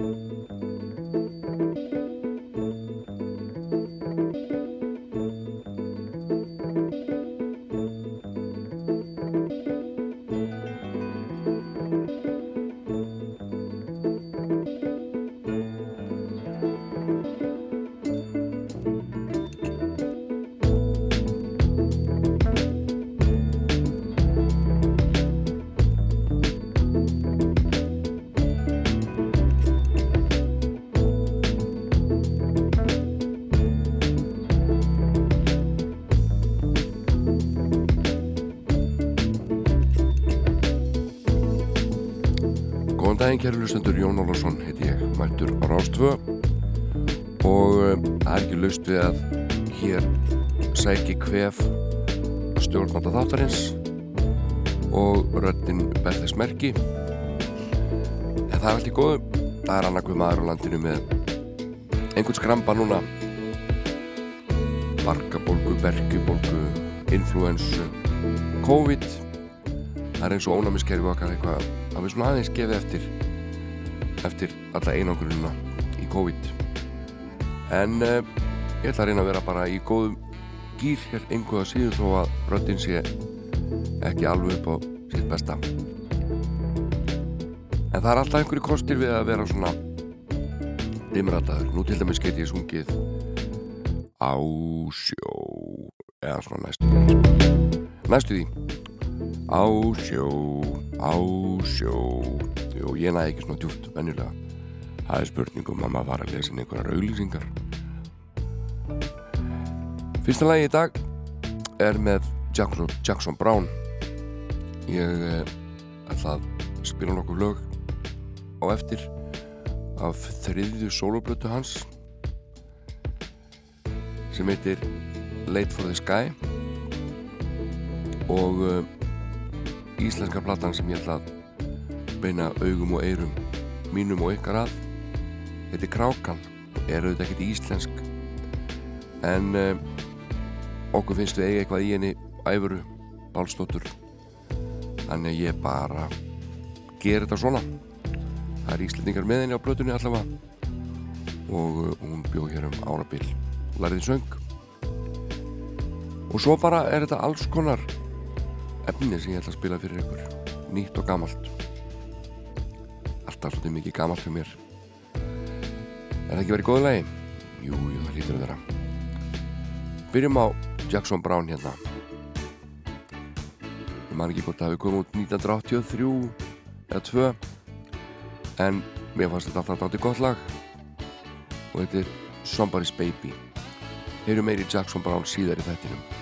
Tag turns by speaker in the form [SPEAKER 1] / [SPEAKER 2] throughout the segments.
[SPEAKER 1] Música kæru lustendur, Jón Ólafsson heiti ég, mættur á Rástvö og um, það er ekki laust við að hér sæki hvef stjórnmáta þáttarins og röttin berðis merki. En það er allt í góðu. Það er annarkuð maður á landinu með einhvern skramba núna. Barkabólgu, berkjubólgu influensu COVID. Það er eins og ónæmiskerfi okkar eitthvað að við svona aðeins gefið eftir eftir alla einangrununa í COVID. En uh, ég ætla að reyna að vera bara í góðum gýr hér einhverja síðu þó að röttin sé ekki alveg upp á sitt besta. En það er alltaf einhverju kostir við að vera svona dimrataður, nú til dæmis get ég sungið á sjó eða svona næstu næstu því. Á sjó á sjó og ég næði ekki svona djúft venjulega. Það er spurningum að maður var að lesa einhverjar auglýsingar. Fyrsta lagi í dag er með Jackson, Jackson Brown. Ég eh, ætla að spila nokkuð lög á eftir af þriðju soloplötu hans sem heitir Late for the Sky. Og uh, íslenska platan sem ég ætla að beina augum og eirum mínum og ykkar að. Þetta er Krákan er auðvitað ekkert íslensk. En uh, okkur finnst við eiga eitthvað í henni æfuru, bálstóttur þannig að ég bara ger þetta svona. Það er íslendingar með henni á blötunni allavega. Og uh, hún bjóð hér um árabil lærið söng. Og svo bara er þetta alls konar efni sem ég ætla að spila fyrir ykkur nýtt og gamalt alltaf svolítið mikið gamalt fyrir mér. Er það ekki verið góðu lagi? Jú, jú, það lítur að vera. Byrjum á Jackson Brown hérna. Ég man ekki hvort að hefði komið út 1983 eða 2 en mér fannst þetta alltaf dátir gott lag. Og þetta er Somebody's Baby. Heyrum meiri Jackson Brown síðar í þettinum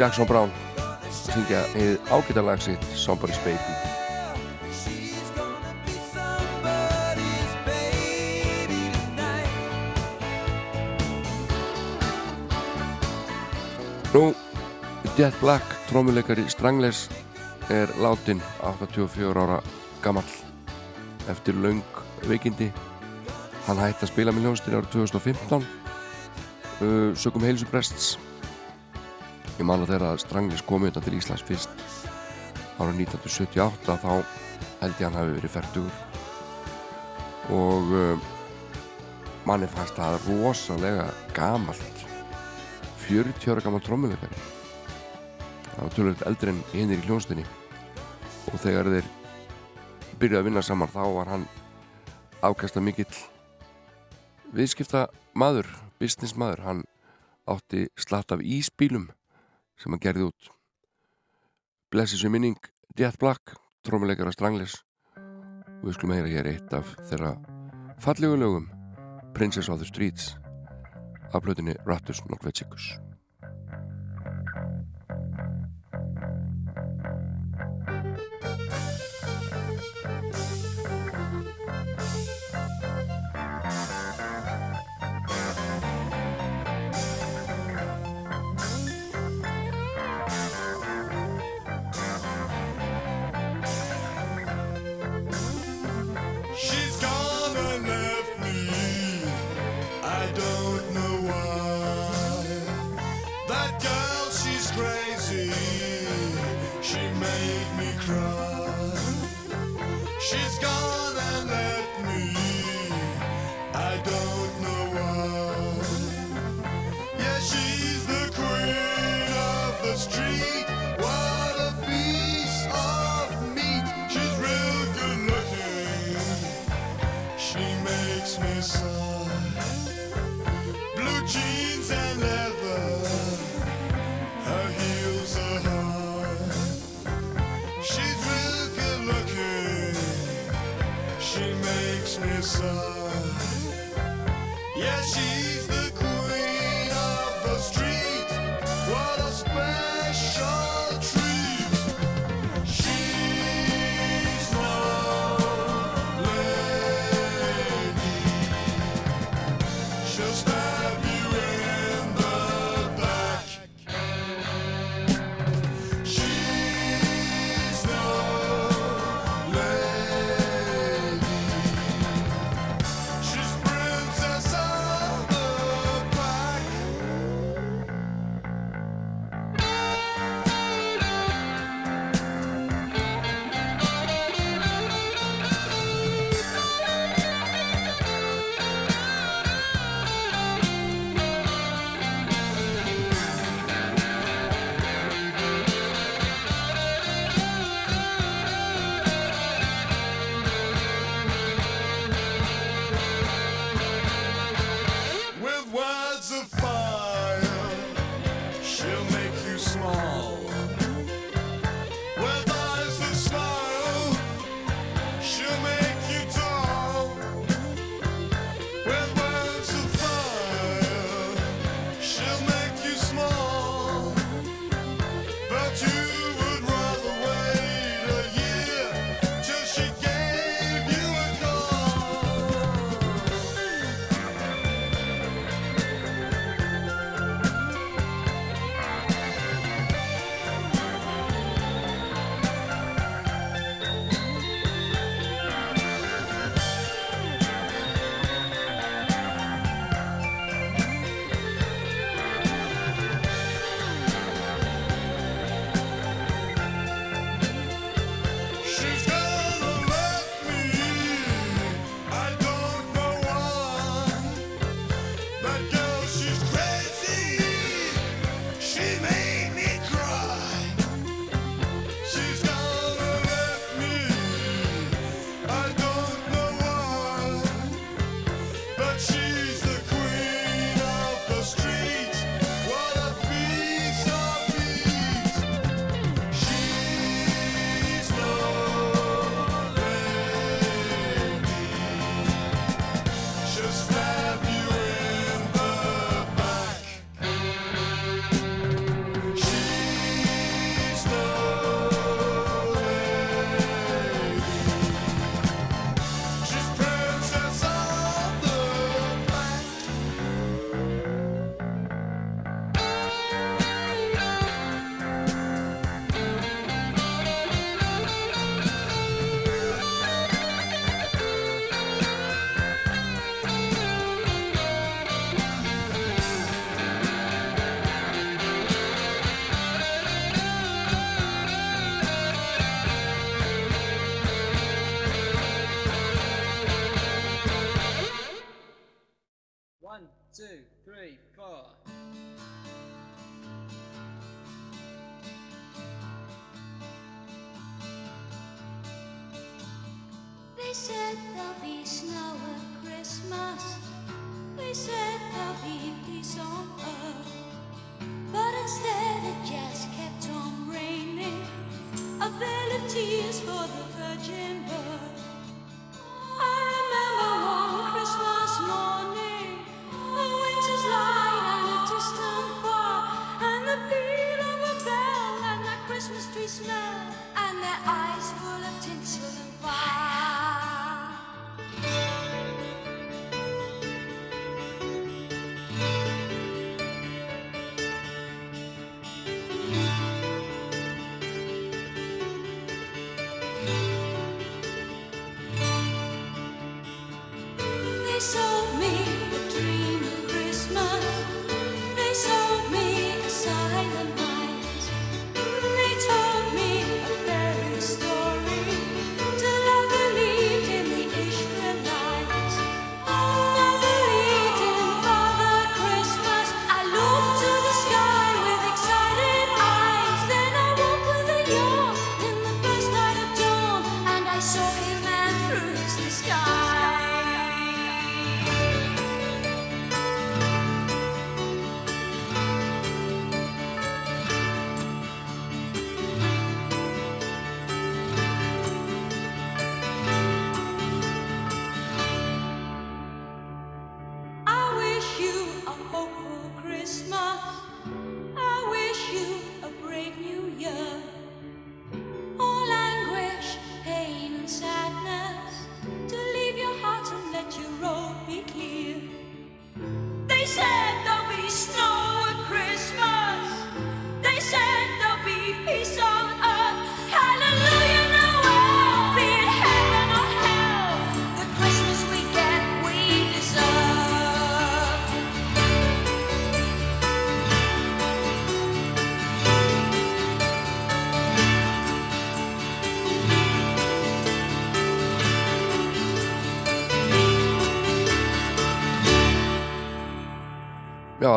[SPEAKER 2] Jackson Brown. Syngja eða ágættarlag sitt Somebody's Baby. Nú, Jet Black, trómuleikari Stranglers er látin 84 ára gammal eftir laung veikindi. Hann hætti að spila með hljóðstir árið 2015 uh, sögum heilsuprests ég man að þeirra Stranglis komið þetta til Íslands fyrst árið 1978 þá held ég hann hafi verið færtugur og uh, manni fannst það rosalega gamalt 40 ára gammal trómuleikari það var tölvöld eldri en hinnir í hljónstinni og þegar þeir byrjuði að vinna saman þá var hann afkasta mikill viðskipta maður, business maður hann átti slatt af íspílum sem hann gerði út. Blessis við minning Jet Black, trómuleikara Stranglis og við skulum heyra hér eitt af þeirra fallegu lögum Princess of the Streets af blöðinni Rattus Norvetsicus
[SPEAKER 3] 哦。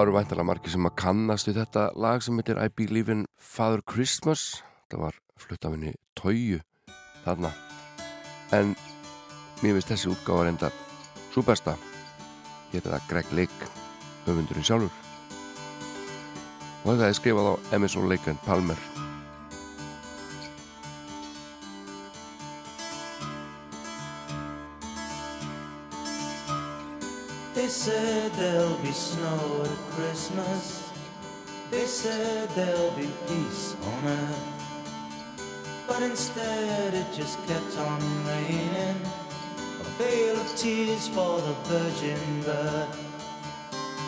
[SPEAKER 3] Eru væntalega margir sem að kannast við þetta lag sem heitir I Believe in Father Christmas. Þetta var flutt af henni Tóju þarna. En mér finnst þessi útgáfa reynda svo besta. Hér það Greg Lake höfundurinn sjálfur. Og þetta er skrifað á Emerson Lake and Palmer
[SPEAKER 4] said there'll be snow at Christmas. They said there'll be peace on earth. But instead it just kept on raining. A veil of tears for the virgin birth.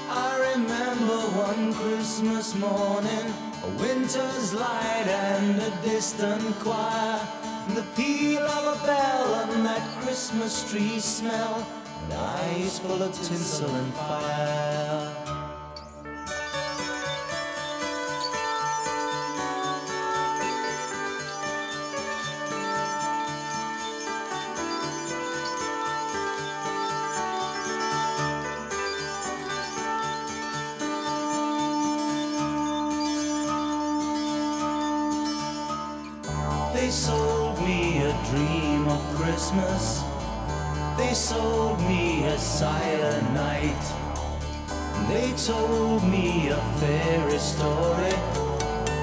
[SPEAKER 4] I remember one Christmas morning, a winter's light and a distant choir. And The peal of a bell and that Christmas tree smell, and eyes full of tinsel and fire. They sold me a dream of Christmas. They sold a silent night. They told me a fairy story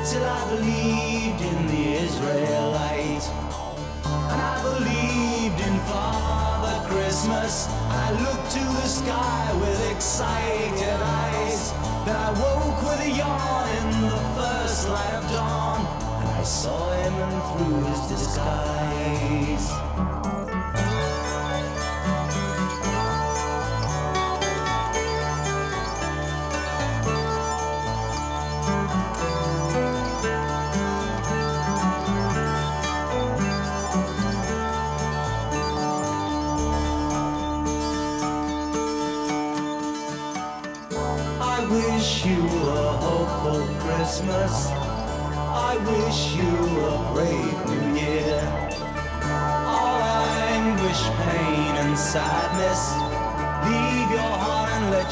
[SPEAKER 4] till I believed in the Israelite. And I believed in Father Christmas. I looked to the sky with excited eyes. Then I woke with a yawn in the first light of dawn. And I saw him through his disguise.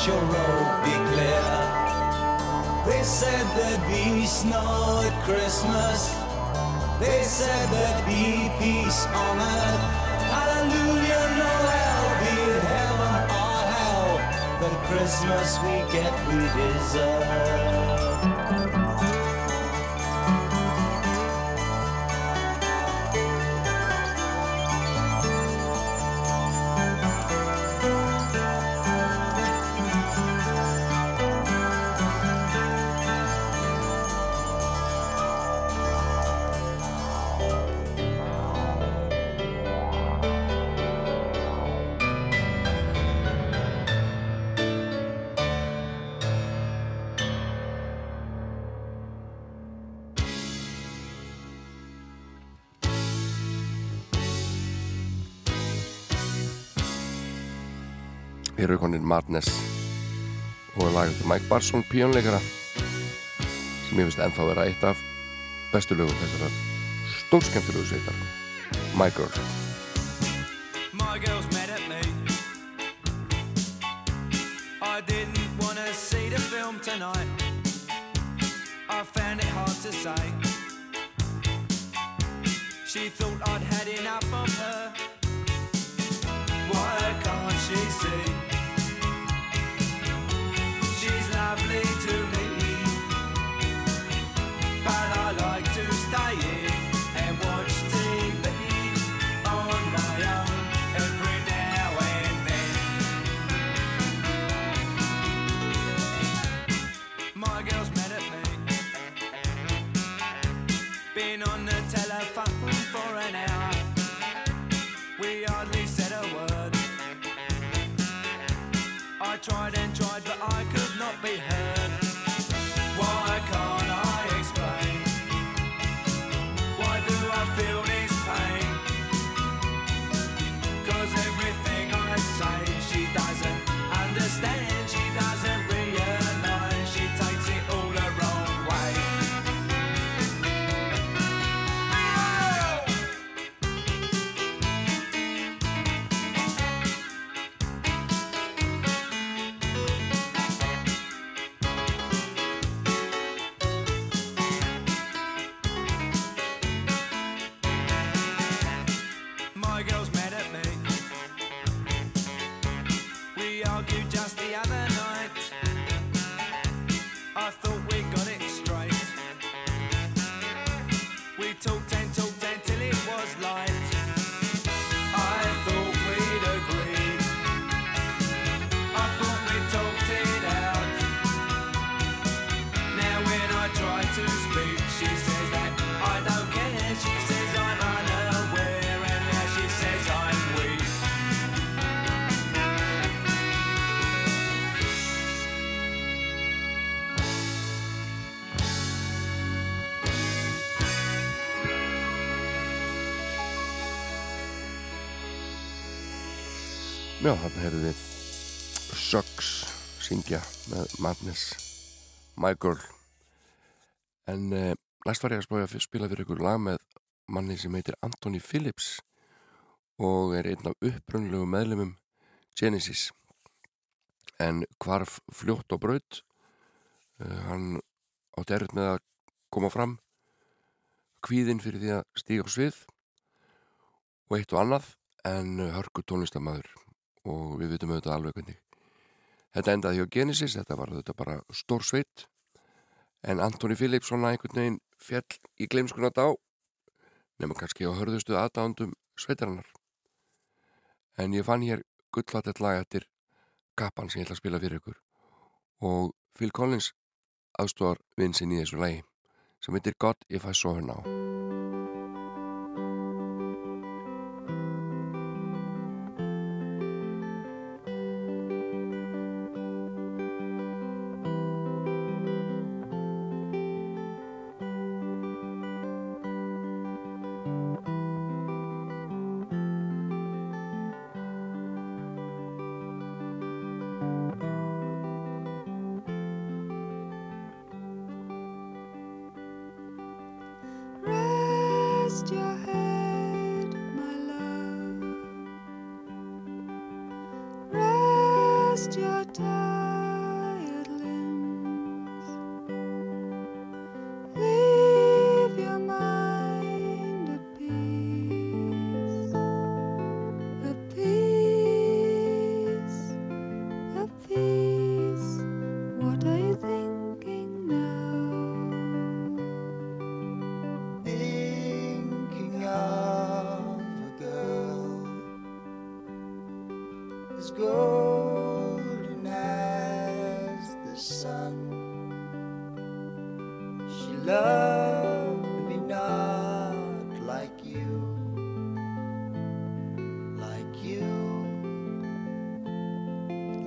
[SPEAKER 4] Your road be clear. They said there'd be snow at Christmas. They said there'd be peace on earth. Hallelujah, Noel, be it heaven or hell. The Christmas we get, we deserve.
[SPEAKER 1] Madness og lagur til Mike Barson, píjónleikara sem ég finnst ennþá vera eitt af bestu lögum þessar stórskemmtilegu sveitar My Girl Já, þarna heyrðum við Suggs syngja með Madness My Girl. En uh, næst var ég að spája að spila fyrir ykkur lag með manni sem heitir Anthony Phillips og er einn af upprönnlegu meðlumum Genesis. En hvarf fljótt og braut. Uh, hann átti erfitt með að koma fram kvíðinn fyrir því að stíga á svið og eitt og annað en hörku tónlistamæður og við vitum auðvitað alveg hvernig þetta endaði hjá Genesis, þetta var auðvitað bara stór sveit. En Antoni Phillips svona einhvern veginn fjall í gleimskuna dá nema kannski á hörðustu aðdándum sveitarinnar. En ég fann hér gullfattet lag eftir kappan sem ég ætla að spila fyrir ykkur. Og Phil Collins aðstofar vinsinn í þessu lagi sem heitir God If I Saw Her Now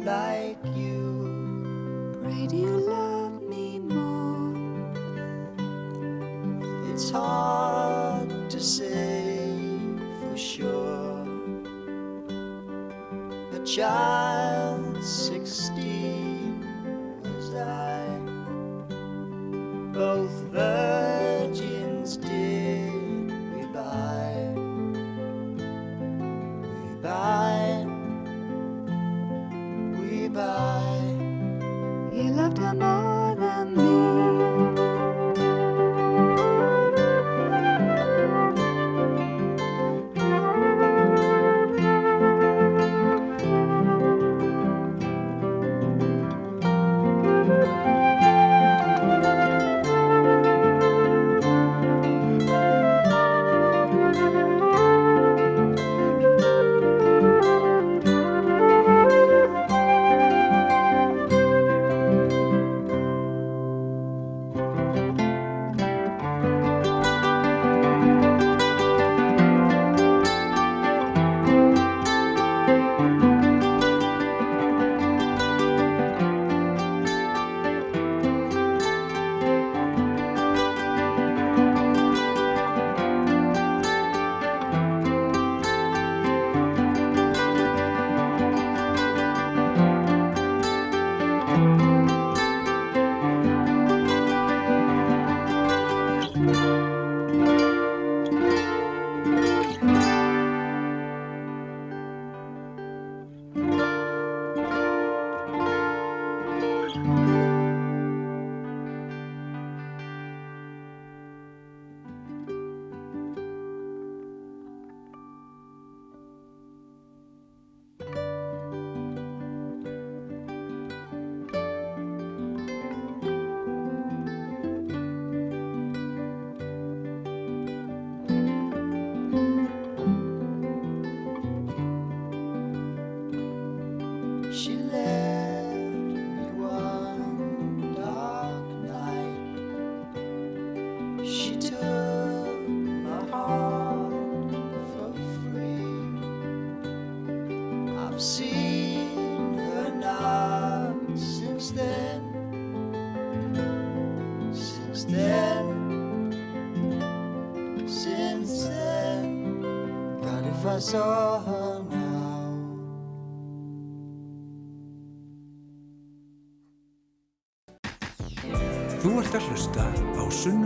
[SPEAKER 4] like you.
[SPEAKER 5] Pray do you love me more?
[SPEAKER 4] It's hard to say for sure. A child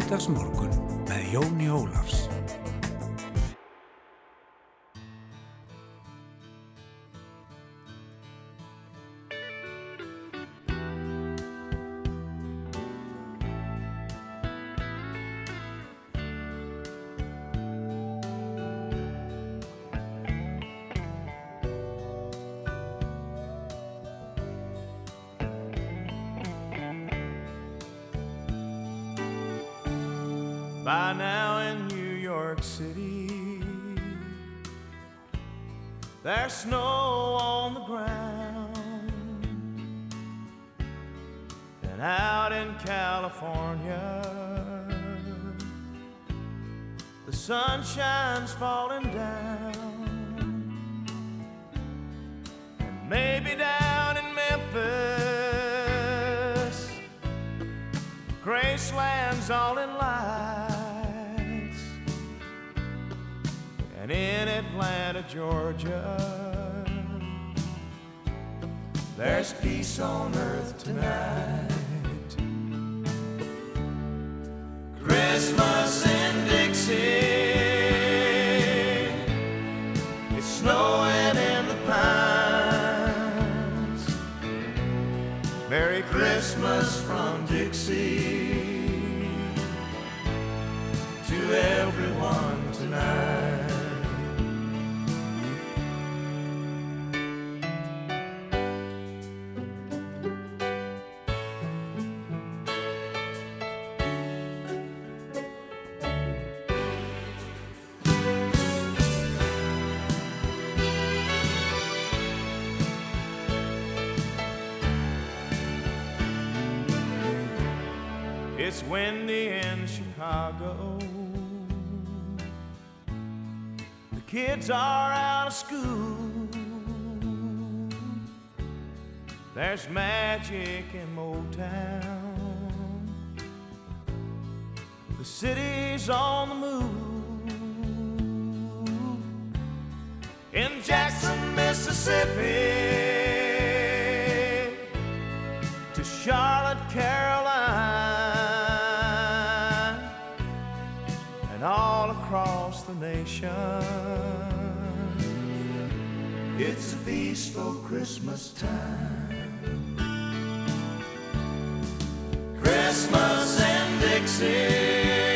[SPEAKER 6] Sunnudagsmorgun
[SPEAKER 7] By now in New York City, there's snow on the ground. And out in California, the sunshine's falling down. And maybe down in Memphis, Graceland's all in Georgia, there's peace on earth tonight. Christmas in Dixie, kids are out of school. There's magic in Motown. The city's on the move. In Jackson, Mississippi, to Charlotte, Carolina, the nation. It's a peaceful Christmas time. Christmas and Dixie.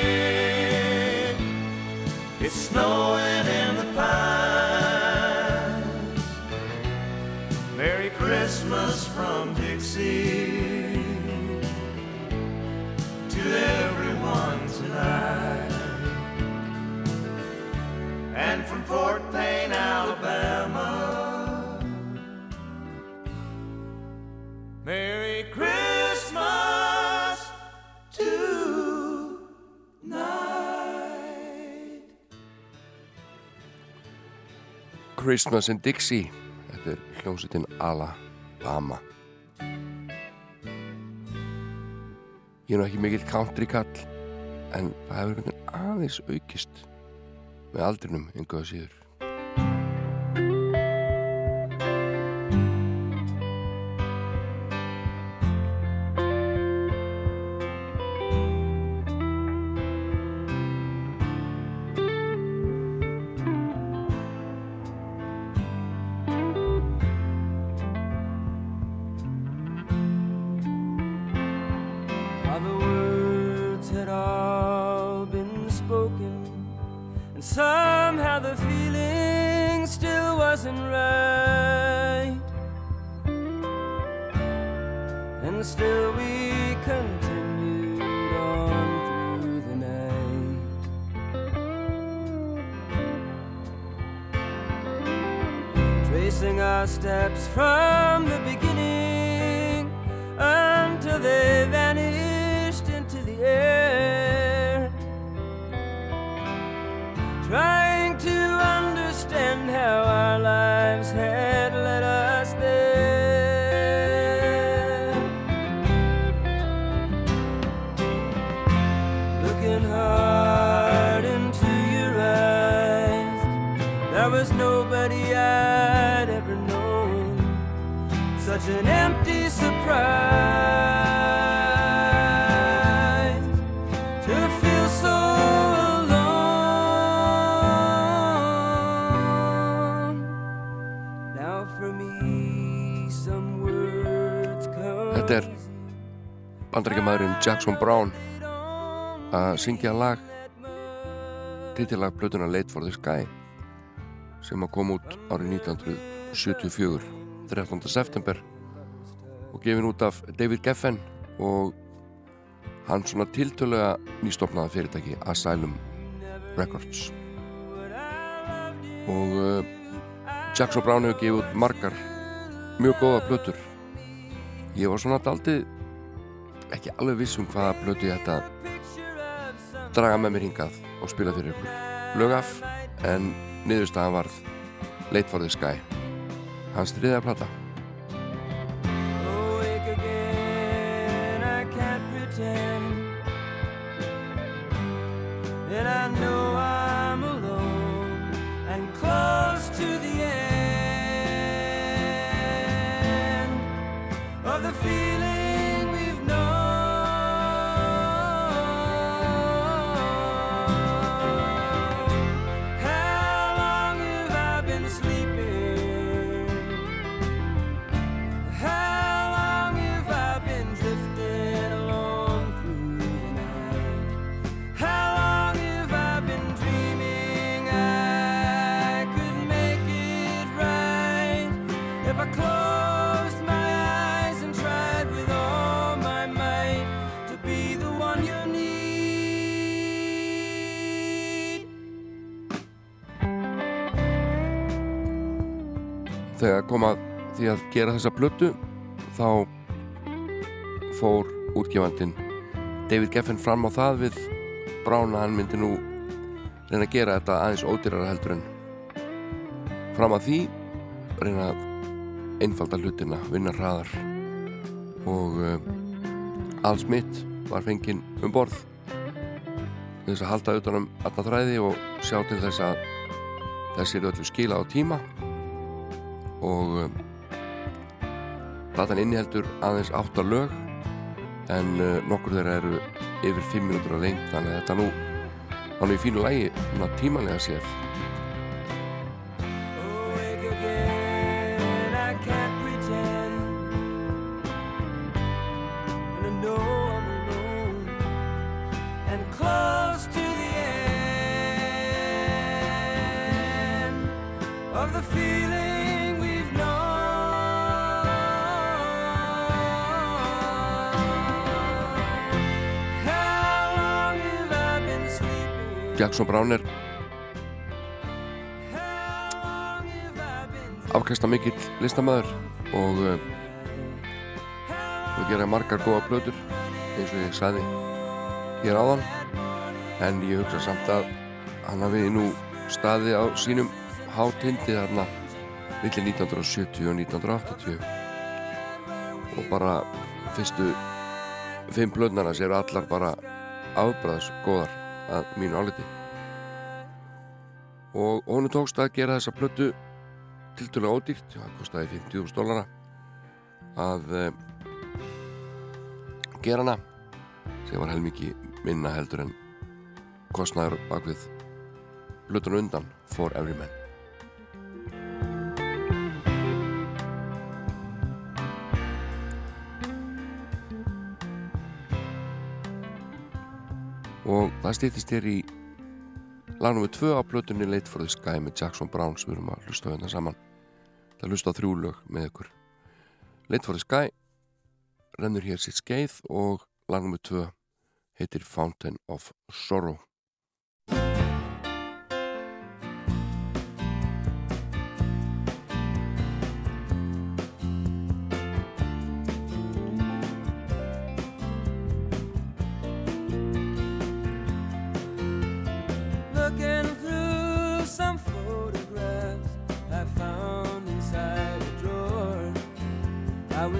[SPEAKER 8] Christmas in Dixie. Þetta er hljómsveitin Alabama. Ég er nú ekki mikill country kall en það hefur einhvern veginn aðeins aukist með aldrinum einhverja síður Jackson Brown að syngja lag titillag blötuna Late for the Sky sem að koma út árið 1974 13. september og gefin út af David Geffen og hann svona tiltölulega nýstofnaða fyrirtæki Asylum Records og uh, Jackson Brown hefur gefið út margar mjög góða blötur ég var svona daldið ekki alveg viss um hvaða blötu ég að draga með mér hingað og spila fyrir ykkur. Lög af en niðurstaðan varð Late for the Sky hans þriðja plata þegar kom að því að gera þessa blötu þá fór útgefandin
[SPEAKER 1] David Geffen fram á það við Brown að hann myndi nú reyna að gera þetta aðeins ódýrara heldur en fram að því reyna að einfalda hlutina, vinna hraðar. Og uh, Al Smith var fenginn um borð þess að halda utanum alla þræði og sjá til þess að þessi eru öllu skila á tíma og um, platan inniheldur aðeins átta lög en uh, nokkur þeirra eru yfir 5 minútur að lengt þannig að þetta nú hann er í fínu lægi tímanlega séð
[SPEAKER 8] I been
[SPEAKER 1] afkasta mikill listamæður og uh, og gera margar góða plötur eins og ég sagði hér áðan. En ég hugsa samt að hann hafi nú staði á sínum hátindi þarna millir 1970 og 1980 og bara fyrstu fimm plötnarnas eru allar bara afbræðs góðar að mínu áliti og honum tókst að gera þessa plötu tiltölu ódýrt, það kostiði 50.000 dólara að uh, gera hana sem var helmikið minna heldur en kostnaður bak við plötun undan for every man. Og það stýttist hér í lagnum við tvö á plötunni Late for the Sky með Jackson Brown sem við erum að hlusta hérna saman. Það hlusta á þrjú lög með ykkur. Late for the Sky rennur hér sitt skeið og lagnum við tvö heitir Fountain of Sorrow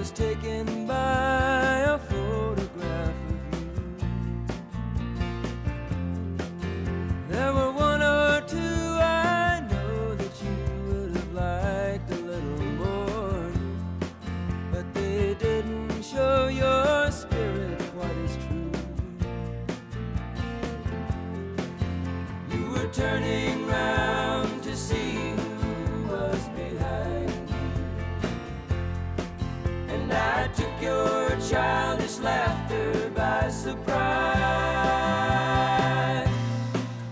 [SPEAKER 8] was taken by a photograph of you. There were one or two I know that you would have liked a little more, but they didn't show your spirit quite as true. You were turning round your childish laughter by surprise.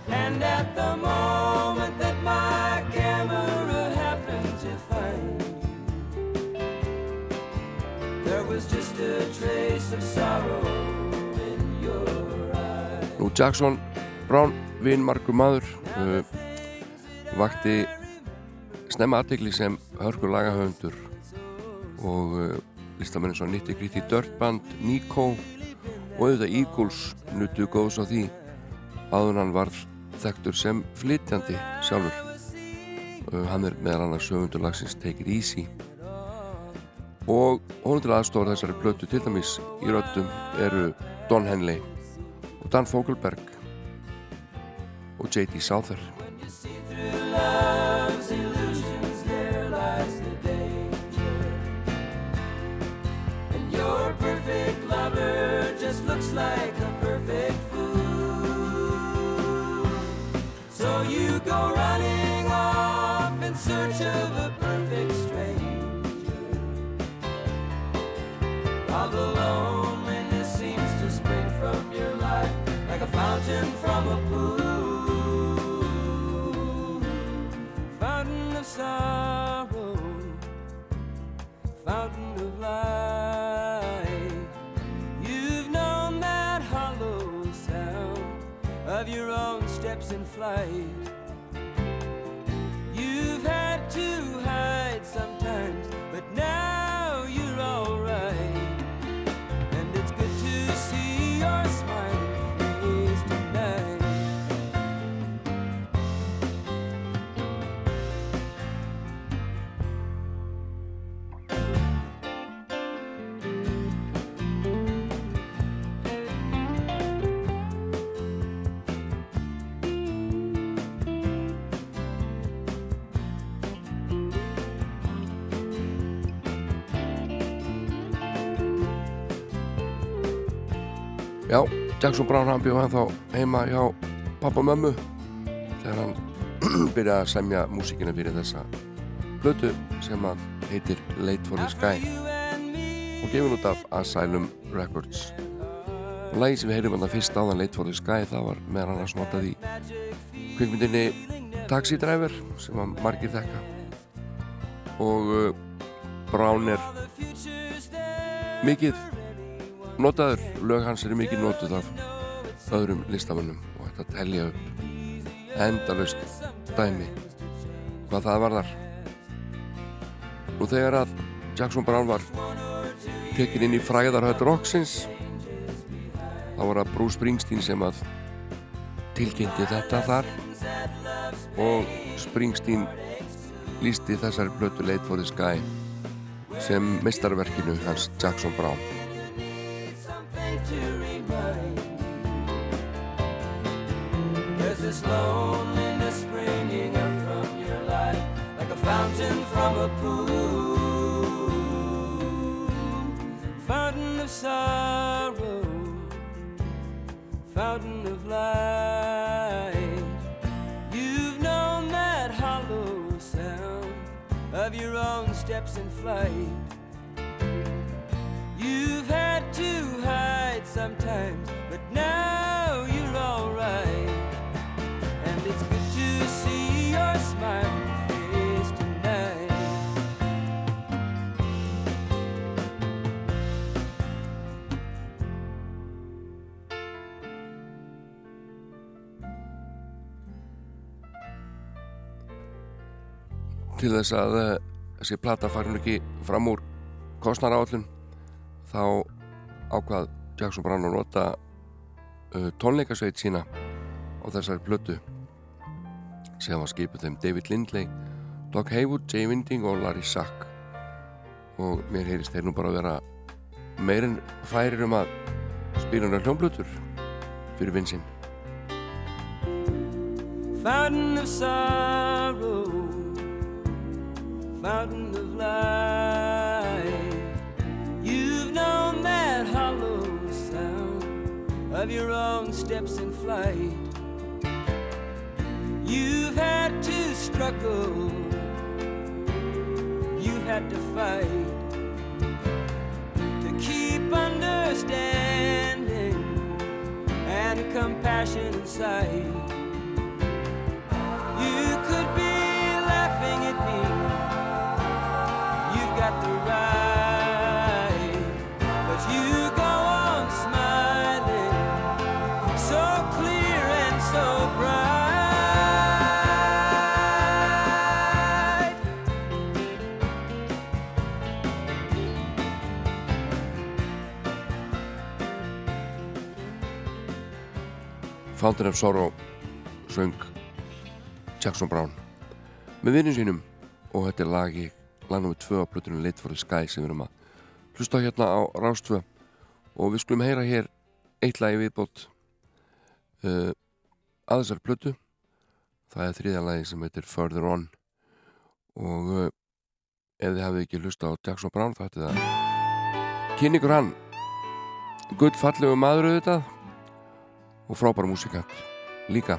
[SPEAKER 8] And at the moment that my camera happened to find you, there was just a trace of sorrow in your eyes.
[SPEAKER 1] Nú Jackson Brown, vinn margur maður uh, vakti snemma aðtegli sem hörkur lagahöfundur og uh, listamennin svo Nitty Gritty Dirt Band, Nico og auðvitað Eagles nutu góðs á því áður hann varð þekktur sem flytjandi sjálfur uh, hann er meðal annars söfundur lagsins Take It Easy og honum til aðstóra þessari blötu til dæmis í röddum eru Don Henley og Dan Fogelberg og J.D. Souther
[SPEAKER 8] fountain from a pool. Fountain of sorrow, fountain of life. You've known that hollow sound of your own steps in flight. You've had to
[SPEAKER 1] Jackson Brown hann bjóð hann þá heima hjá pappa og mömmu þegar hann byrjaði að semja músíkina fyrir þessa blötu sem að heitir Late for the Sky. Og gefin út af Asylum Records. Og lagi sem við heyrum hann fyrst áðan Late for the Sky það var meðan hann að snotað í kvikmyndinni Taxi Driver sem að margir þekka. Og uh, Brown er mikið notaður, lög hans eru mikið notuð af öðrum listamönnum og þetta telja upp endalust dæmi hvað það varðar. Og þegar að Jackson Brown var tekin inn í fræðarhöld Roxins þá var það Bruce Springsteen sem að tilkynnti þetta þar og Springsteen lísti þessari blötu Late for the Sky sem mestarverkinu hans Jackson Brown
[SPEAKER 8] this loneliness springing up from your life like a fountain from a pool. Fountain of sorrow, fountain of light. You've known that hollow sound of your own steps in flight. You've had to hide sometimes,
[SPEAKER 1] til þess að eh, þessi plata farin ekki fram úr kostnar áallun þá ákvað Jackson Brown að nota uh, tónleikasveit sína á þessari plötu sem var skipuð þeim David Lindley Doug Haywood, Jay Winding og Larry Sack og mér heyrist þeir nú bara að vera meirinn færir um að spila hann hljómblötur fyrir vinsinn
[SPEAKER 8] Fountain of sorrow, fountain of light. You've known that hollow sound of your own steps in flight. You've had to struggle, you've had to fight to keep understanding and compassion inside. You could be
[SPEAKER 1] Fountain of Sorrow söng Jackson Brown með vinnum sínum. Og þetta er lagi lagnum við tvö á plötunum Late for the Sky sem við erum að hlusta hérna á Rástvö og við skulum heyra hér eitt lagi viðbót uh, að þessari plötu. Það er þriðja lagi sem heitir Further On. Og uh, ef þið hafið ekki hlusta á Jackson Brown þá hætti það kynningur hann. Gull fallegu maður auðvitað og frábær músikant líka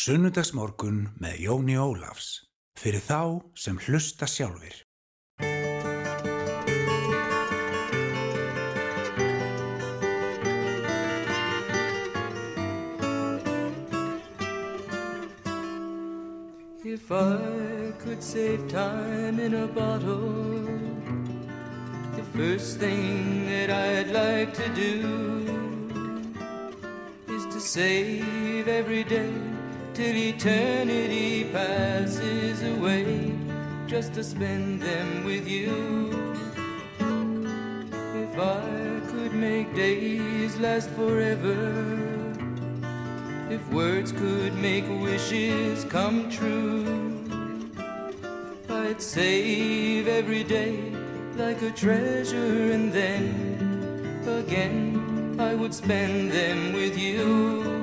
[SPEAKER 9] Sunnudagsmorgun með Jóni Ólafs. Fyrir þá sem hlusta sjálfur.
[SPEAKER 10] If I could save time in a bottle, the first thing that I'd like to do is to save every day till eternity passes away just to spend them with you. If I could make days last forever, if words could make wishes come true, I'd save every day like a treasure and then again I would spend them with you.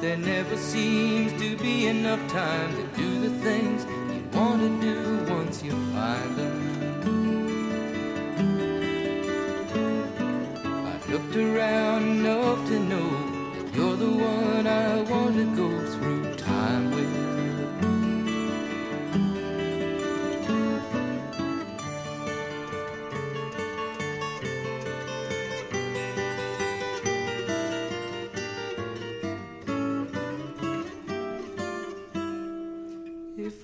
[SPEAKER 10] There never seems to be enough time to do the things you want to do once you find them. I've looked around enough to know that you're the one I want to go through time with.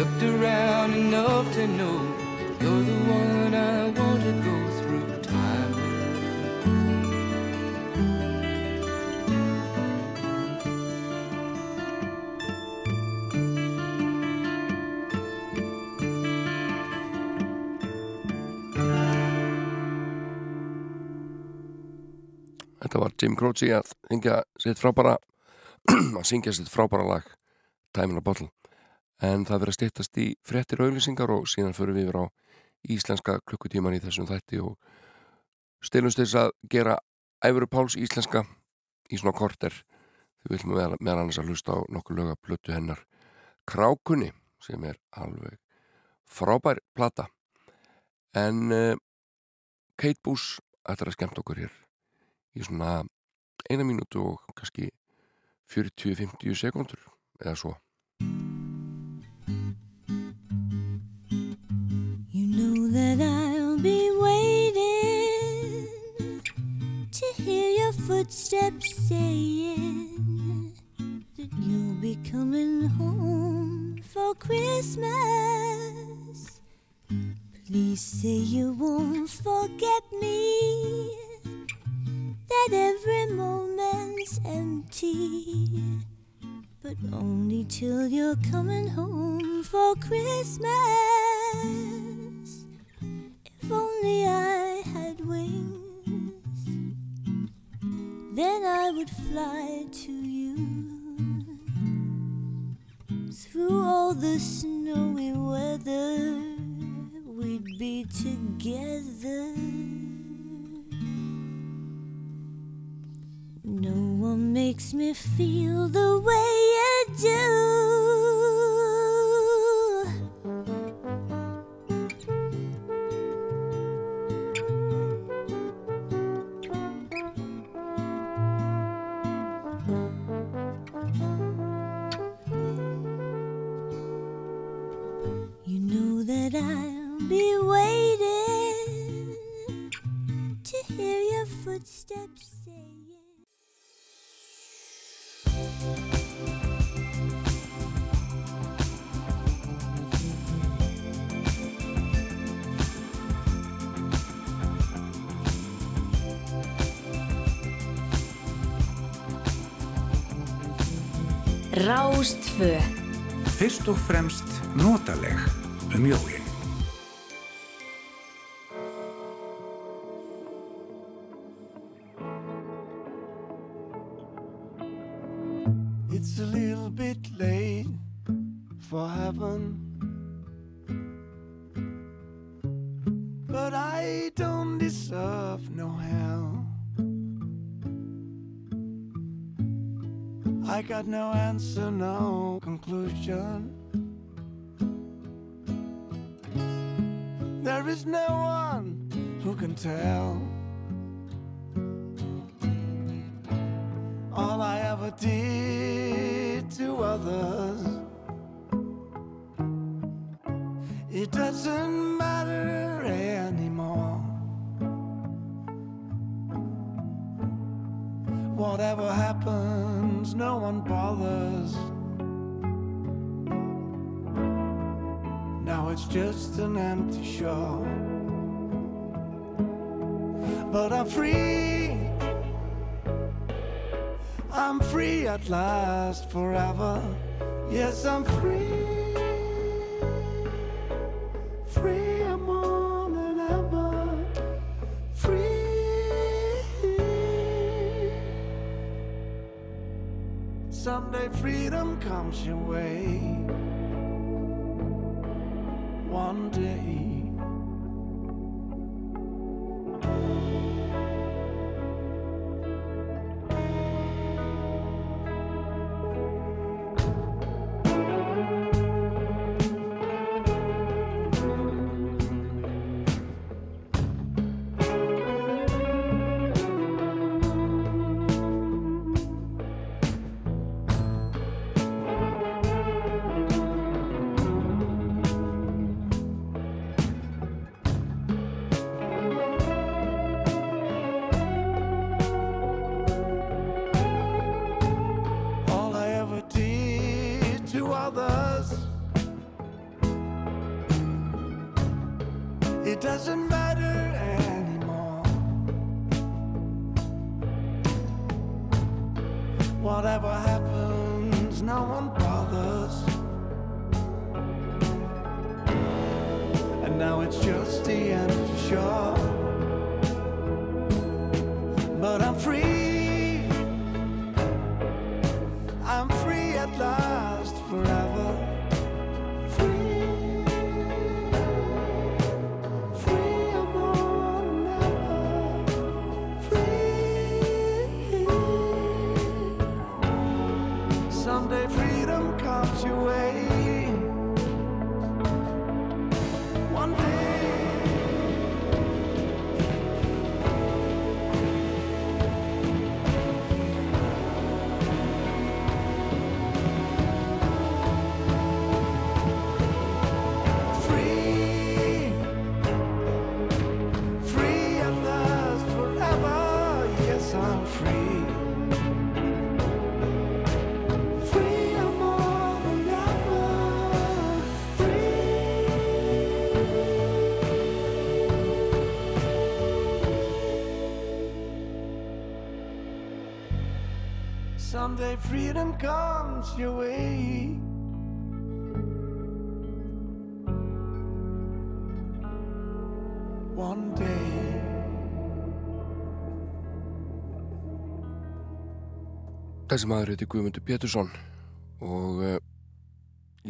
[SPEAKER 10] Looked around enough to know you're the one I want to go through time.
[SPEAKER 1] Þetta var Jim Croce að syngja sitt frábæra að syngja sitt frábæra lag Time in a Bottle en það verið að styttast í frettir auðlýsingar og síðan förum við yfir á íslenska klukkutíman í þessum þætti og stilumst þess að gera Æfuru Páls íslenska í svona korter. Við viljum meðal annars að hlusta á nokkuð löga plötu hennar Krákunni sem er alveg frábær plata. En uh, Kate Boos ætlar að skemmt okkur hér í svona eina mínútu og kannski 40-50 sekundur eða svo
[SPEAKER 11] footsteps saying that you'll be coming home for Christmas. Please say you won't forget me, that every moment's empty. But only till you're coming home for Christmas. If only I had wings, then I would fly to you through all the snowy weather. We'd be together. No one makes me feel the way you do. Footsteps saying.
[SPEAKER 12] Rástfö
[SPEAKER 7] Fyrst og fremst notaleg um jólin. Someday freedom comes your way. Someday freedom comes your way. One day.
[SPEAKER 1] Þessi maður heiti Guðmundur Pétursson og uh,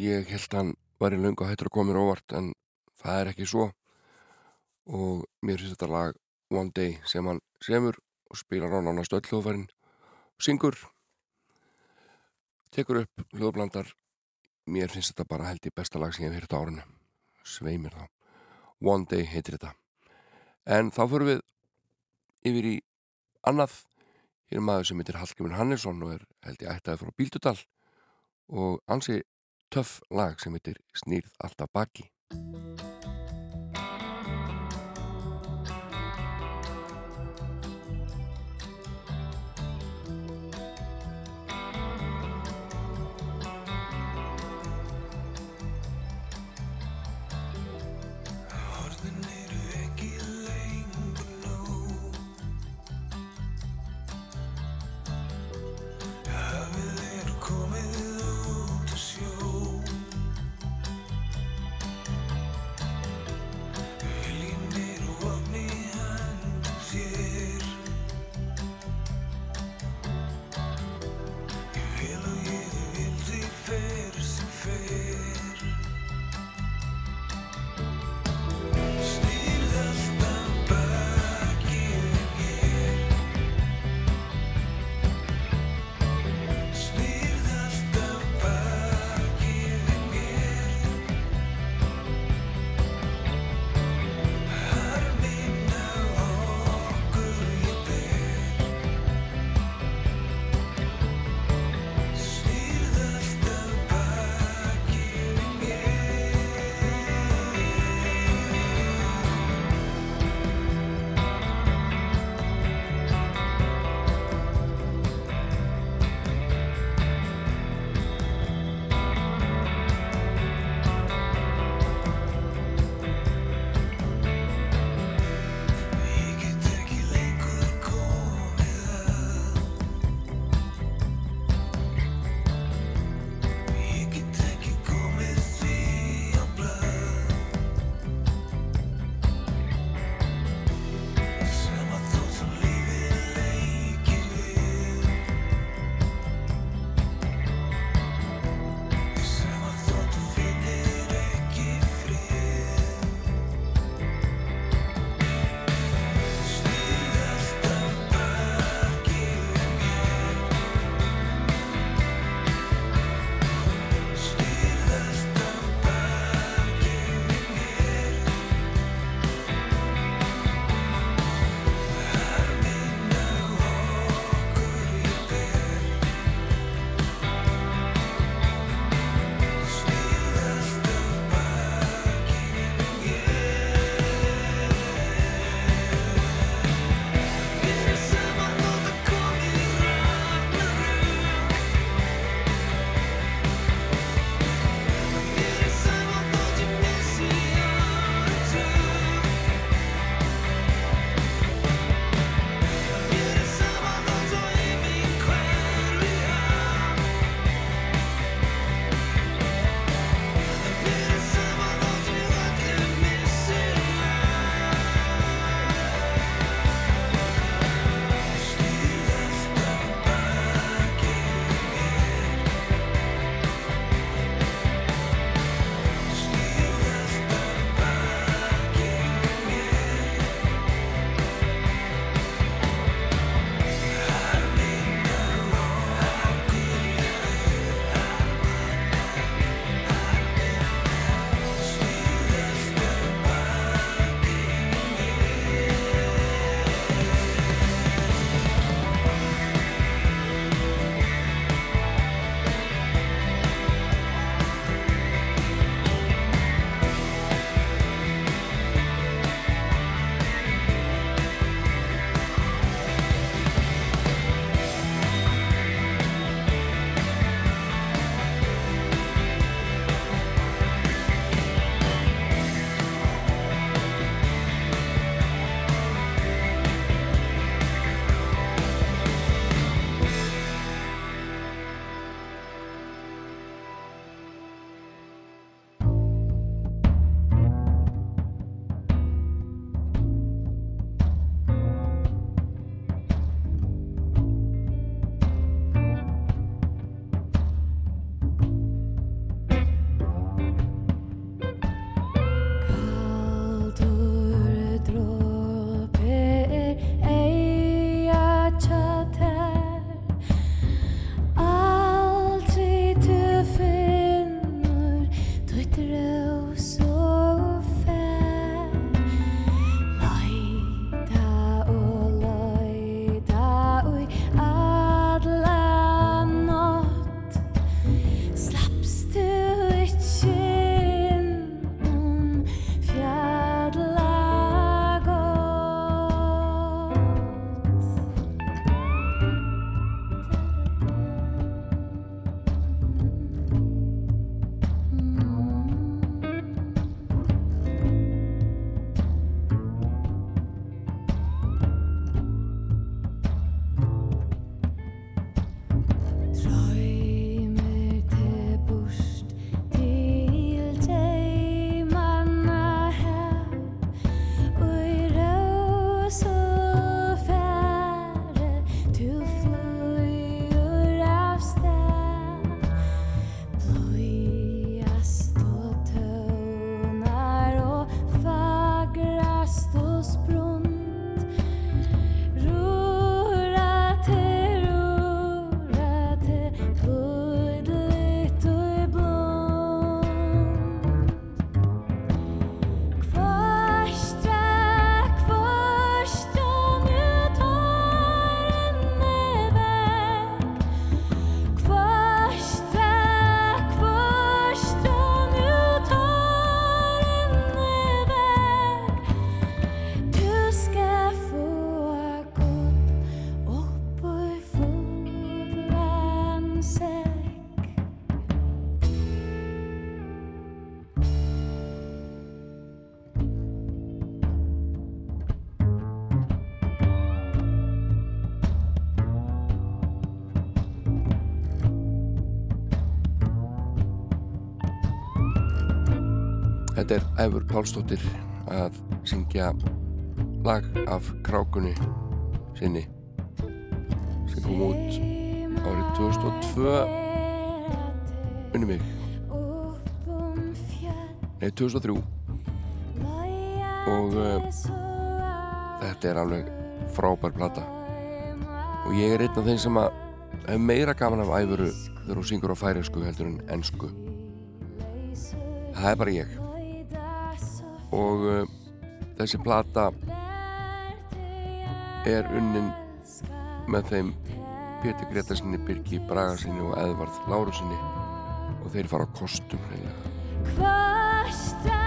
[SPEAKER 1] ég held hann var í löngu hættur að koma mér óvart en það er ekki svo og mér finnst þetta lag One Day sem hann semur og spilar á nánast öll hljóðfærin syngur tekur upp hljóðblandar. Mér finnst þetta bara held í besta lag sem ég hef hýrt á árinu. Sveimir þá. One Day heitir þetta. En þá fyrir við yfir í annað. Hér er maður sem heitir Hallgrimur Hannesson og er held ég ættaði frá Bíldudal. Og ansi töff lag sem heitir Snýrð alltaf baki Æfur Pálsdóttir að syngja lag af krákunni sinni sem kom út árið 2002 unni mig. Nei 2003 og uh, þetta er alveg frábær plata. Og ég er einn af þeim sem að hef meira gaman af æfuru þegar hún syngur á færiðsku heldur en ennsku það er bara ég og uh, þessi plata er unnin með þeim Pétur Gretarsinni, Birgi Bragarsinni og Eðvarð Lárusinni og þeir fara á kostum hreinlega.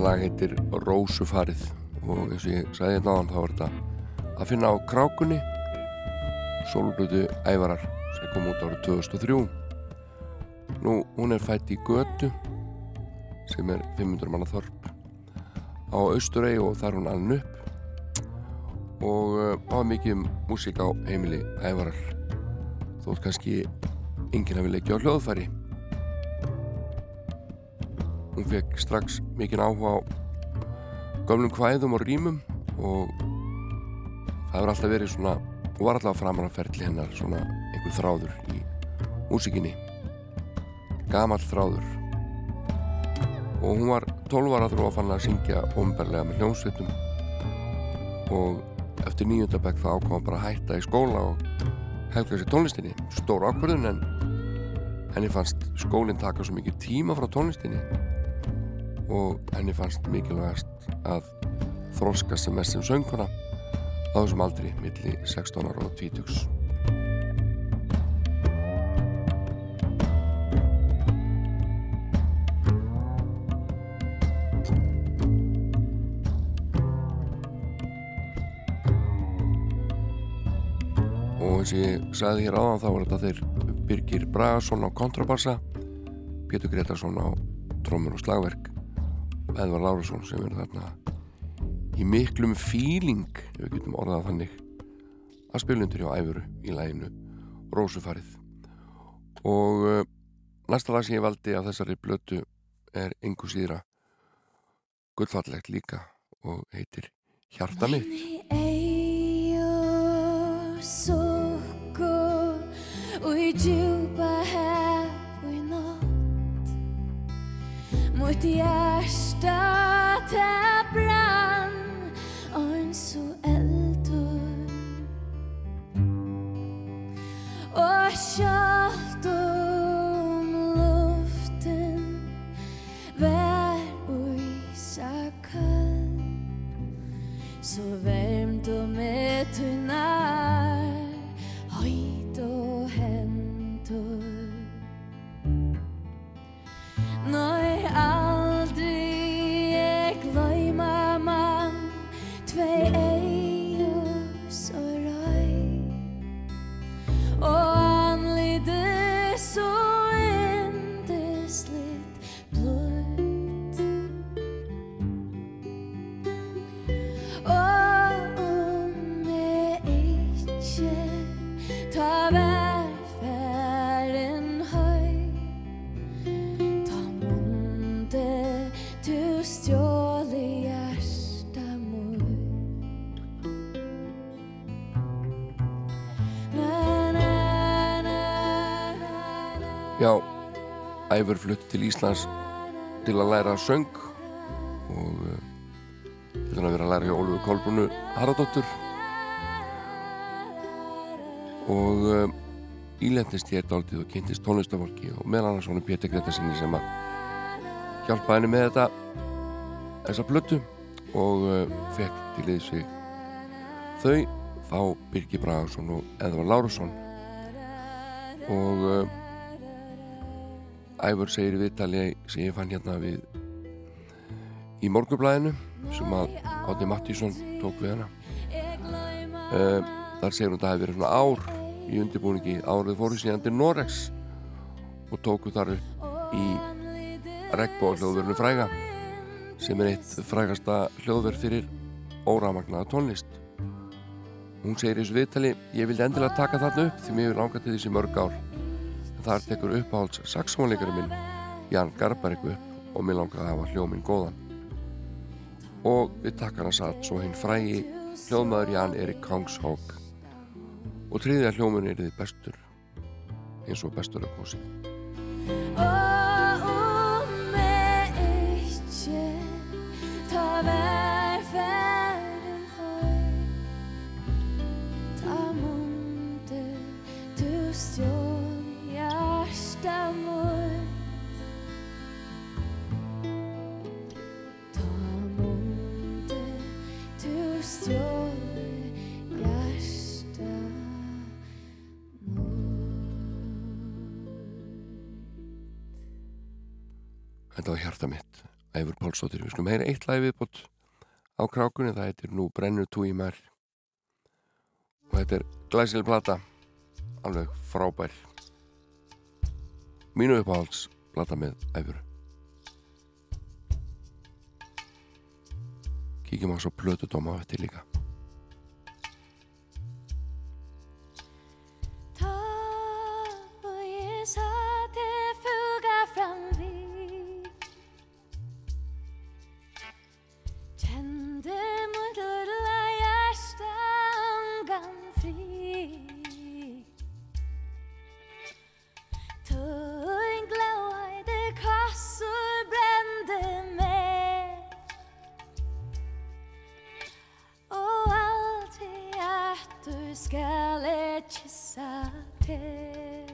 [SPEAKER 1] Þetta lag heitir Rósufarið og eins og ég sagði hérna áðan þá er þetta að finna á krákunni Solblötu Ævarar sem kom út árið 2003 Nú, hún er fætt í Götu sem er 500 manna þorp á Austurey og þar hún aln upp og uh, hafa mikið um músík á heimili Ævarar þótt kannski enginn hafi leikið á hljóðfæri fekk strax mikinn áhuga á gömlum kvæðum og rýmum og það hefur alltaf verið svona og var alltaf ferli hennar svona einhver þráður í músikinni gamall þráður. Og hún var 12 ára þrú að fann að syngja omberlega með hljómsveitum. Og eftir nýjöndabæk það ákváðan bara að hætta í skóla og helga sér tónlistinni. Stór ákvörðun en henni fannst skólinn taka svo mikið tíma frá tónlistinni og henni fannst mikilvægast að þroska sem mest sem sönguna á þessum aldri milli 16 ára og 20 og eins og ég sagði hér áðan þá var þetta þeir Birgir Bragason á kontrabassa Pétur Gretarsson á trómur og slagverk Edvar Lárusson sem er þarna í miklum fíling ef við getum orðað þannig að spilundur hjá æfuru í læginu Rósufarið. Og uh, næsta lag sem ég valdi af þessari blötu er engu síðra gullfallegt líka og heitir Hjarta mitt.
[SPEAKER 5] Sukku og mitt hjärsta det brann Arn så eldor. Og kjalt om luften Vær og isa kall. Så värmt og med tunn out. Du stjål i hjärsta mor
[SPEAKER 1] Já, Æfur flutti til Íslands til að læra söng og uh, til að vera að læra hjá Ólfur Kolbrunu Haraldóttur og um, ílendist ég dálítið og kynntist tónlistafólki og meðal annars svona Pétur Gretarsinni sem að hjálpa henni með þetta þessa blötu og uh, fekk til við þau þá Birgir Bragarsson og Edvar Lárusson. Og uh, Ævar segir í viðtali sem ég fann hérna við í morgublæðinu sem að Átni Mattísson tók við hana. Uh, þar segir hún að það hefði verið svona ár í undirbúningi. Árið fóru síðan til Norex og tóku þar upp í regnbóð hljóðverðinu fræga sem er eitt frægasta hljóðverð fyrir óramagnaða tónlist. Hún segir í þessu viðtali ég vildi endilega taka þarna upp því mér hefur langað til þessi mörg ár. En þar tekur uppáhalds saxónleikari minn Jan Garbarek upp og mér langaði að hafa hljóminn góðan. Og við takkana satt svo hinn frægi hljóðmaður Jan Erik Kongshók. Og triðja hljómun er þið bestur eins og bestur að kosi Þetta var hjarta mitt, Æfur Pálsdóttir. Við skulum heyra eitt lagi viðbútt á krákunni. Það heitir Nú brennur tú í mær og þetta er glæsileg plata alveg frábær. Mínu uppáhalds plata með Æfur Kíkjum á svo plötudóma á þetta líka
[SPEAKER 5] Det mot lilla hjärstangan fri. Tung glåa det kassor brände mig Och allt i att du skall kyssa till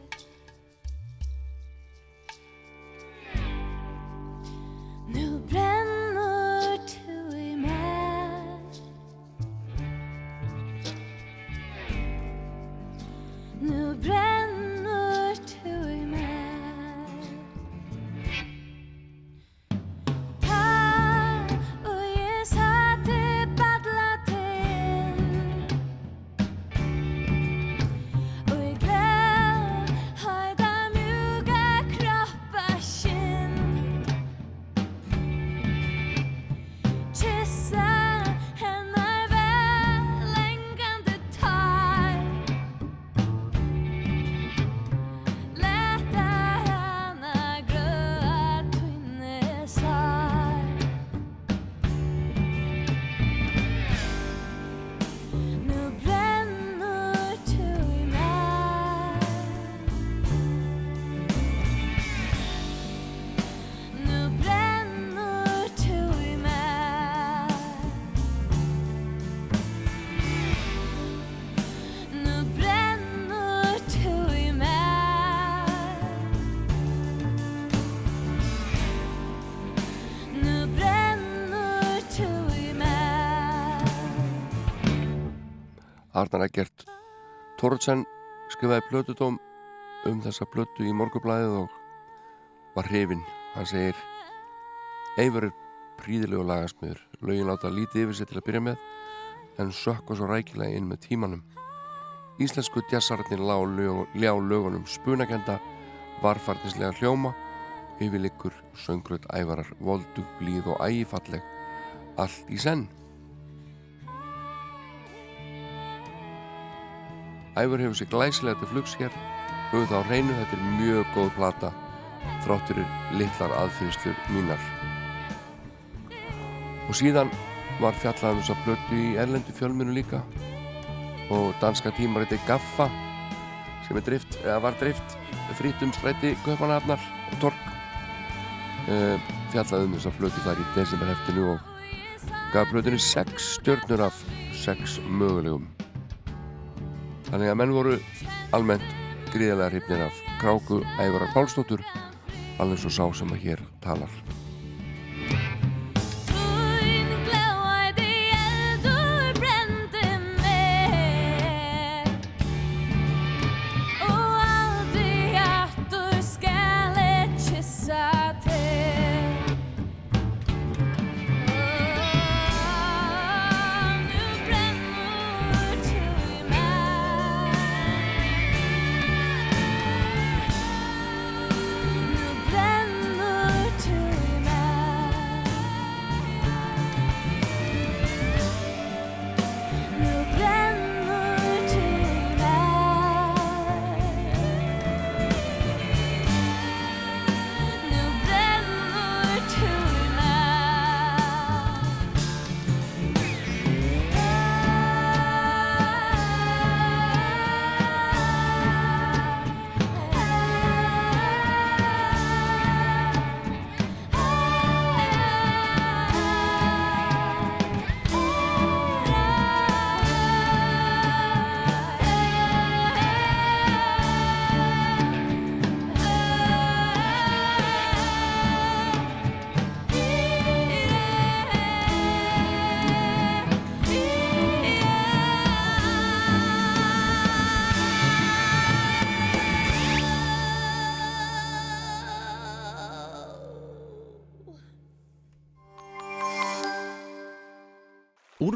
[SPEAKER 1] Arnar Eggert Torutsen skrifaði plötudóm um þessa plötu í morgublaðið og var hrifinn. Hann segir Eifur er príðilegu lagasmiður. Lögin láta lítið yfir sig til að byrja með en sökka svo rækilega inn með tímanum. Íslensku lög, ljá lögunum spunakenda, varfarnislega hljóma, yfirleikur, söngröð, ævarar, voldug, blíð og ægifalleg, allt í senn. Æfur hefur sér glæsilega til flugs hér. Höfum þá á hreinu, þetta er mjög góð plata þráttur litlar aðfinnslur mínar. Og síðan var fjallað um þess að blötu í erlendu fjölminu líka. Og danska tímariti Gaffa sem er drift, eða var drift frýtt um stræti Kaupanahafnar og Tork uh, fjallað um þess að blötu þar í desemberheftinu og gaf blötunni 6 stjörnur af 6 mögulegum Þannig að menn voru almennt gríðarlega hrifnir af kráku æfara Pálsdóttur alveg svo sá sem að hér talar.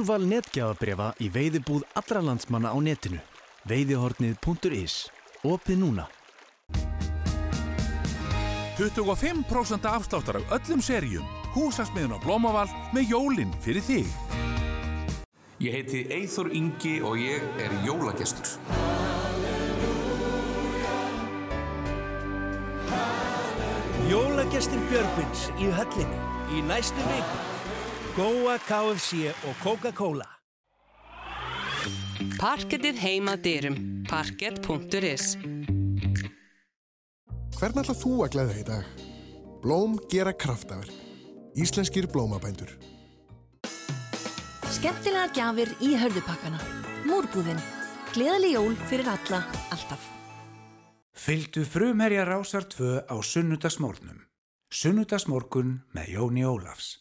[SPEAKER 13] Úrval netgjafabrefa í veiðibúð allra landsmanna á netinu. Veiðihornið.is. Opið núna.
[SPEAKER 6] 25% afsláttar af öllum seríum. Húsasmiðun á Blómaval með jólinn fyrir þig.
[SPEAKER 14] Ég heiti Eithor Ingi og ég er jólagestur.
[SPEAKER 15] Jólagestir Björgvins í höllinni í næstu viku. Góa KFC og Coca-Cola.
[SPEAKER 16] Parkettið heima dyrum. Parkett.is
[SPEAKER 17] Hvern ætla þú að glæða í dag? Blóm gera kraftaverk. Íslenskir blómabændur.
[SPEAKER 18] Skemmtilegar gjafir í hörðupakkana. Múrbúðin. Gleðali jól fyrir alla, alltaf.
[SPEAKER 6] Fylgdu frumherja rásar 2 á sunnudagsmórnum. Sunnudagsmórkun með Jóni Ólafs.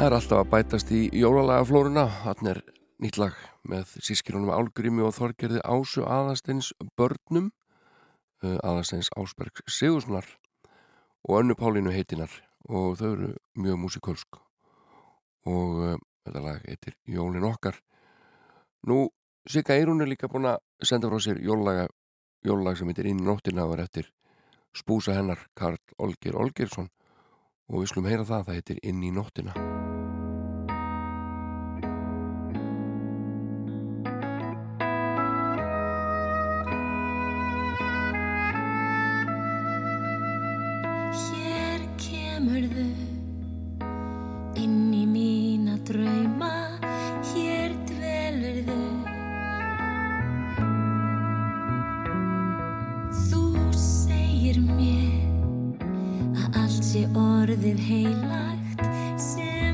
[SPEAKER 5] Það
[SPEAKER 1] er alltaf að bætast í jólalega flóruna. Þannig er nýtt lag með sískilunum Álgrími og Þorgerði Ásu Aðarsteins börnum, uh, Aðarsteins Ásberg Sigurssonar og Önnu Pálínu heitinar og þau eru mjög músikölsk og uh, þetta lag heitir Jólin okkar. Nú, Sigga Eirún er líka búin að senda frá sér jólalag sem heitir Inn í nóttina og er eftir spúsa hennar Karl Olgir Olgirsson og við skulum heyra það, það heitir Inn í nóttina.
[SPEAKER 11] Kemurðu inn í mína drauma, hér dvelurðu. Þú segir mér að allt sé orðið heilagt sem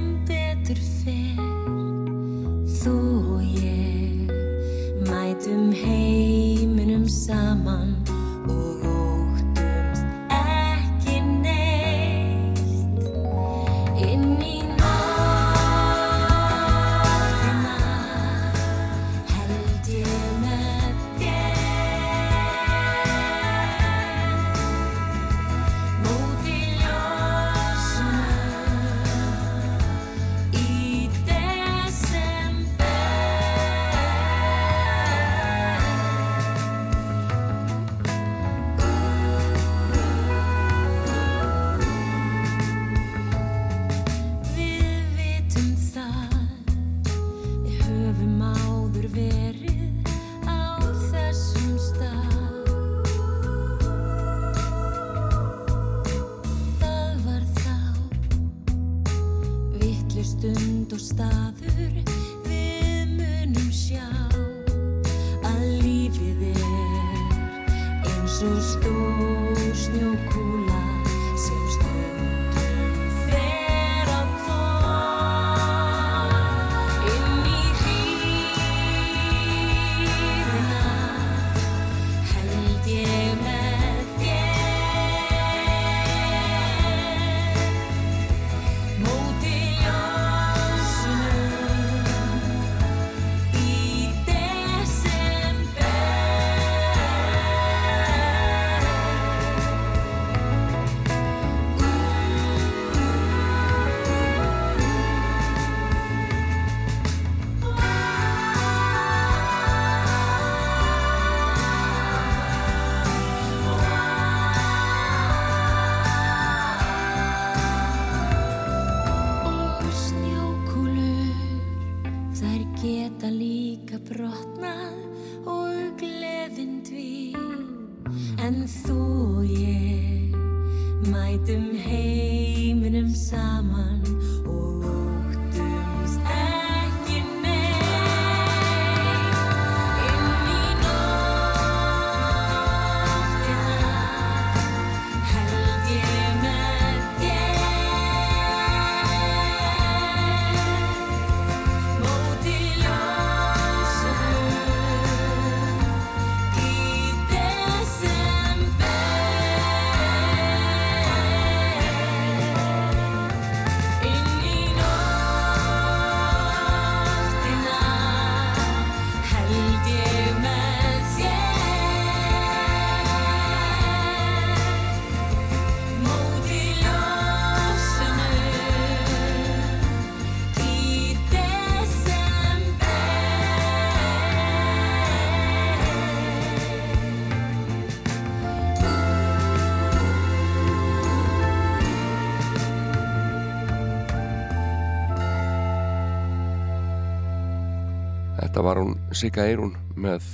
[SPEAKER 11] var
[SPEAKER 1] hún Sigga Eirún með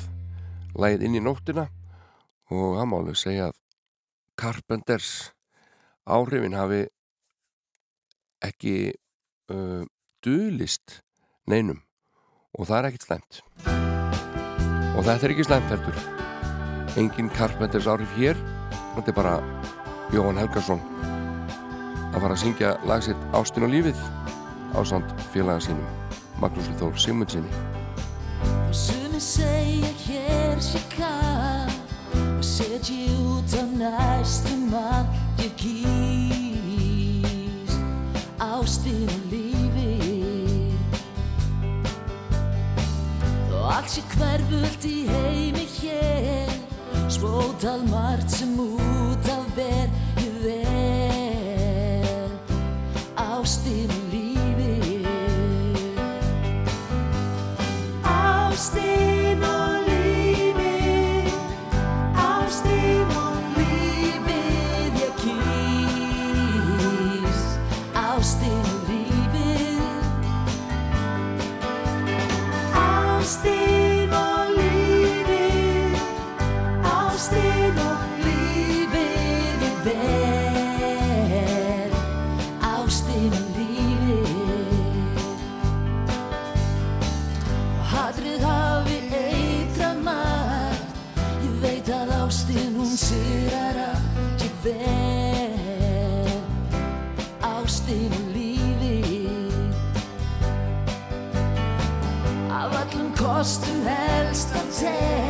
[SPEAKER 1] lægið inn í nóttina og hann má alveg segja að Carpenters áhrifin hafi ekki uh, dulist neinum og það er ekkit slæmt. Og þetta er ekki slæmt heldur. Engin Carpenters áhrif hér. Þetta er bara Jóhann Helgason að fara að syngja lag sitt Ástin og lífið ásand félaga sínum Magnús Sigmundsinni
[SPEAKER 19] Sumi segja hér sé kall og setji út á næstu mann ég kýs. Ástin og lífi Þó allt sé hverfult í heimi hér. Svótal margt sem út af ber take.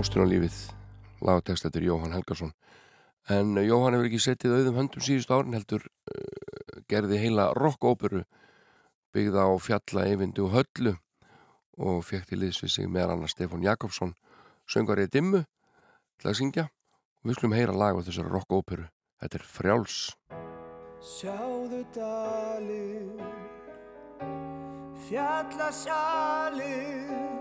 [SPEAKER 19] Ástin og lífið
[SPEAKER 1] lagatekst eftir Jóhann Helgason. En uh, Jóhann hefur ekki settið auðum höndum síðustu árin heldur uh, gerði heila rockóperu byggða á fjalla, eyvindu og höllu og fekk til liðs við sig meðal annars Stefán Jakobsson söngarið dimmu til að syngja. Og við skulum heyra lag á þessari rockóperu þetta er Frjáls.
[SPEAKER 7] Sjáðu dalinn, fjallasjalinn,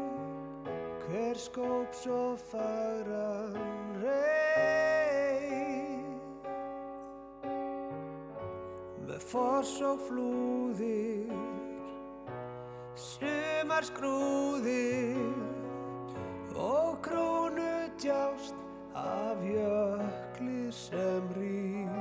[SPEAKER 7] hver skóp svo fagran rey. Með foss og flúðir, sumar skrúðir og krónu djást af jökli sem rís.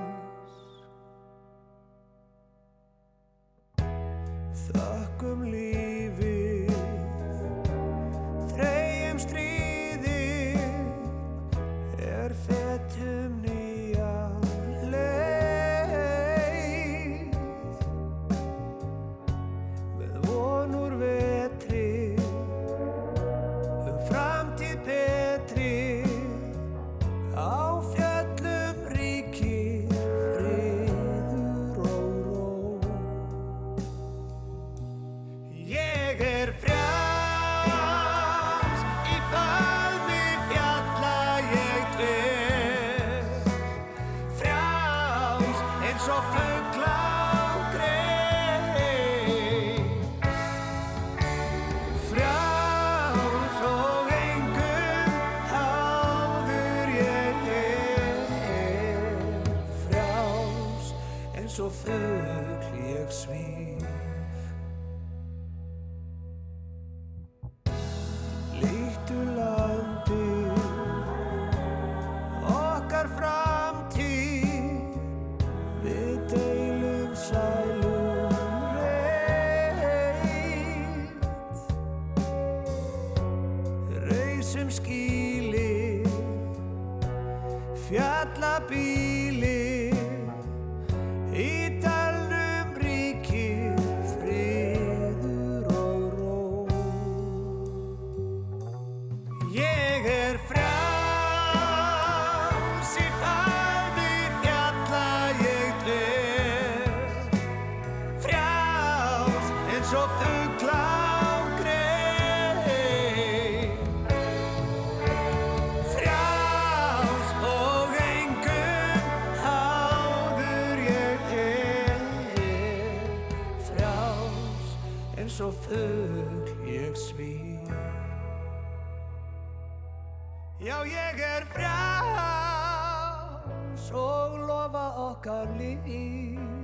[SPEAKER 7] Og
[SPEAKER 11] lofa okkar líf.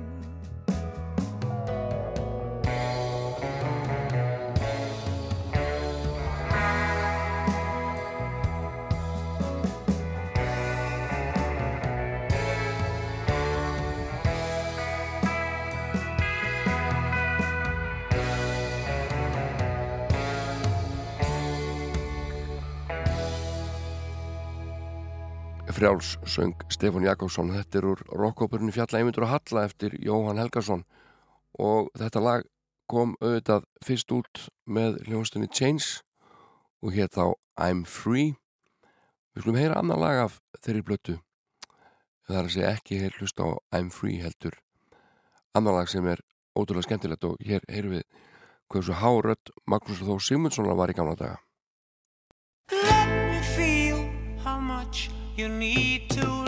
[SPEAKER 1] Frjáls söng Stefán Jakobsson. Þetta er úr rockóperinu Fjalla Eymundur og Halla eftir Jóhann Helgason. Og þetta lag kom auðvitað fyrst út með hljóðstunni Chains og hér þá I'm Free. Við skulum heyra annan lag af þeirri blötu það er að segja ekki hér hlusta á I'm Free heldur. Annan lag sem er ótrúlega skemmtilegt og hér heyrum við hversu hárödd Magnús Þó Sigmundssonar var í gamla daga
[SPEAKER 11] you need to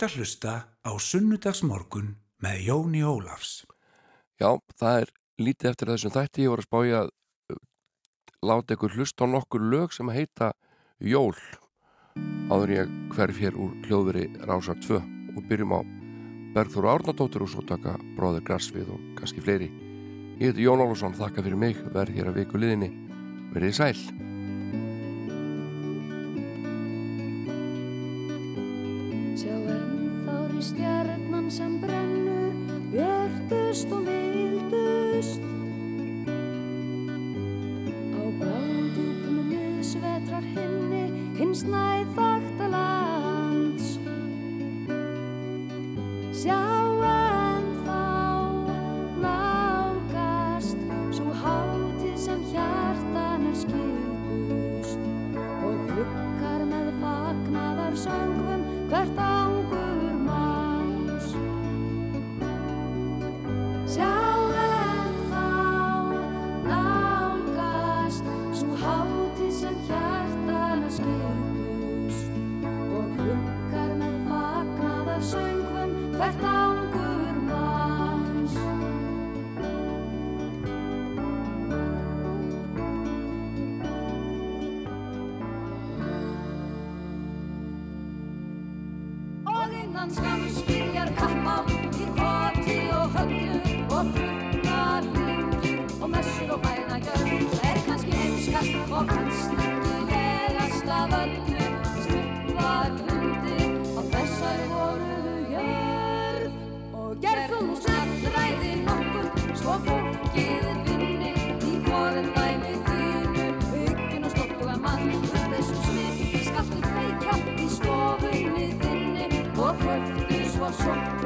[SPEAKER 6] ert að hlusta á sunnudagsmorgun með Jóni Ólafs.
[SPEAKER 1] Já, það er lítið eftir þessum þætti. Ég voru að spája að uh, láta ykkur hlusta á nokkur lög sem heita Jól áður ég hverf hér úr hljóðveri Rásar 2 og byrjum á Berður Árnadóttir og svo taka Bróður Grarsvið og kannski fleiri. Ég heiti Jón Ólafsson, þakka fyrir mig, verð hér að viku liðinni. Verðið sæl.
[SPEAKER 5] Joe stjarnan sem brennur björtust og vildust á báðugnum misvetrar himni hins næðfakta lands. Sjá en þá nákast svo hátið sem hjartan er skildust og hukkar með fagnaðar söngvum Íslandskan spyrjar kappa í hvati og högnu og bruna lindur og mössur og bæna gjörn er kannski heimskast og
[SPEAKER 11] kannst chanson.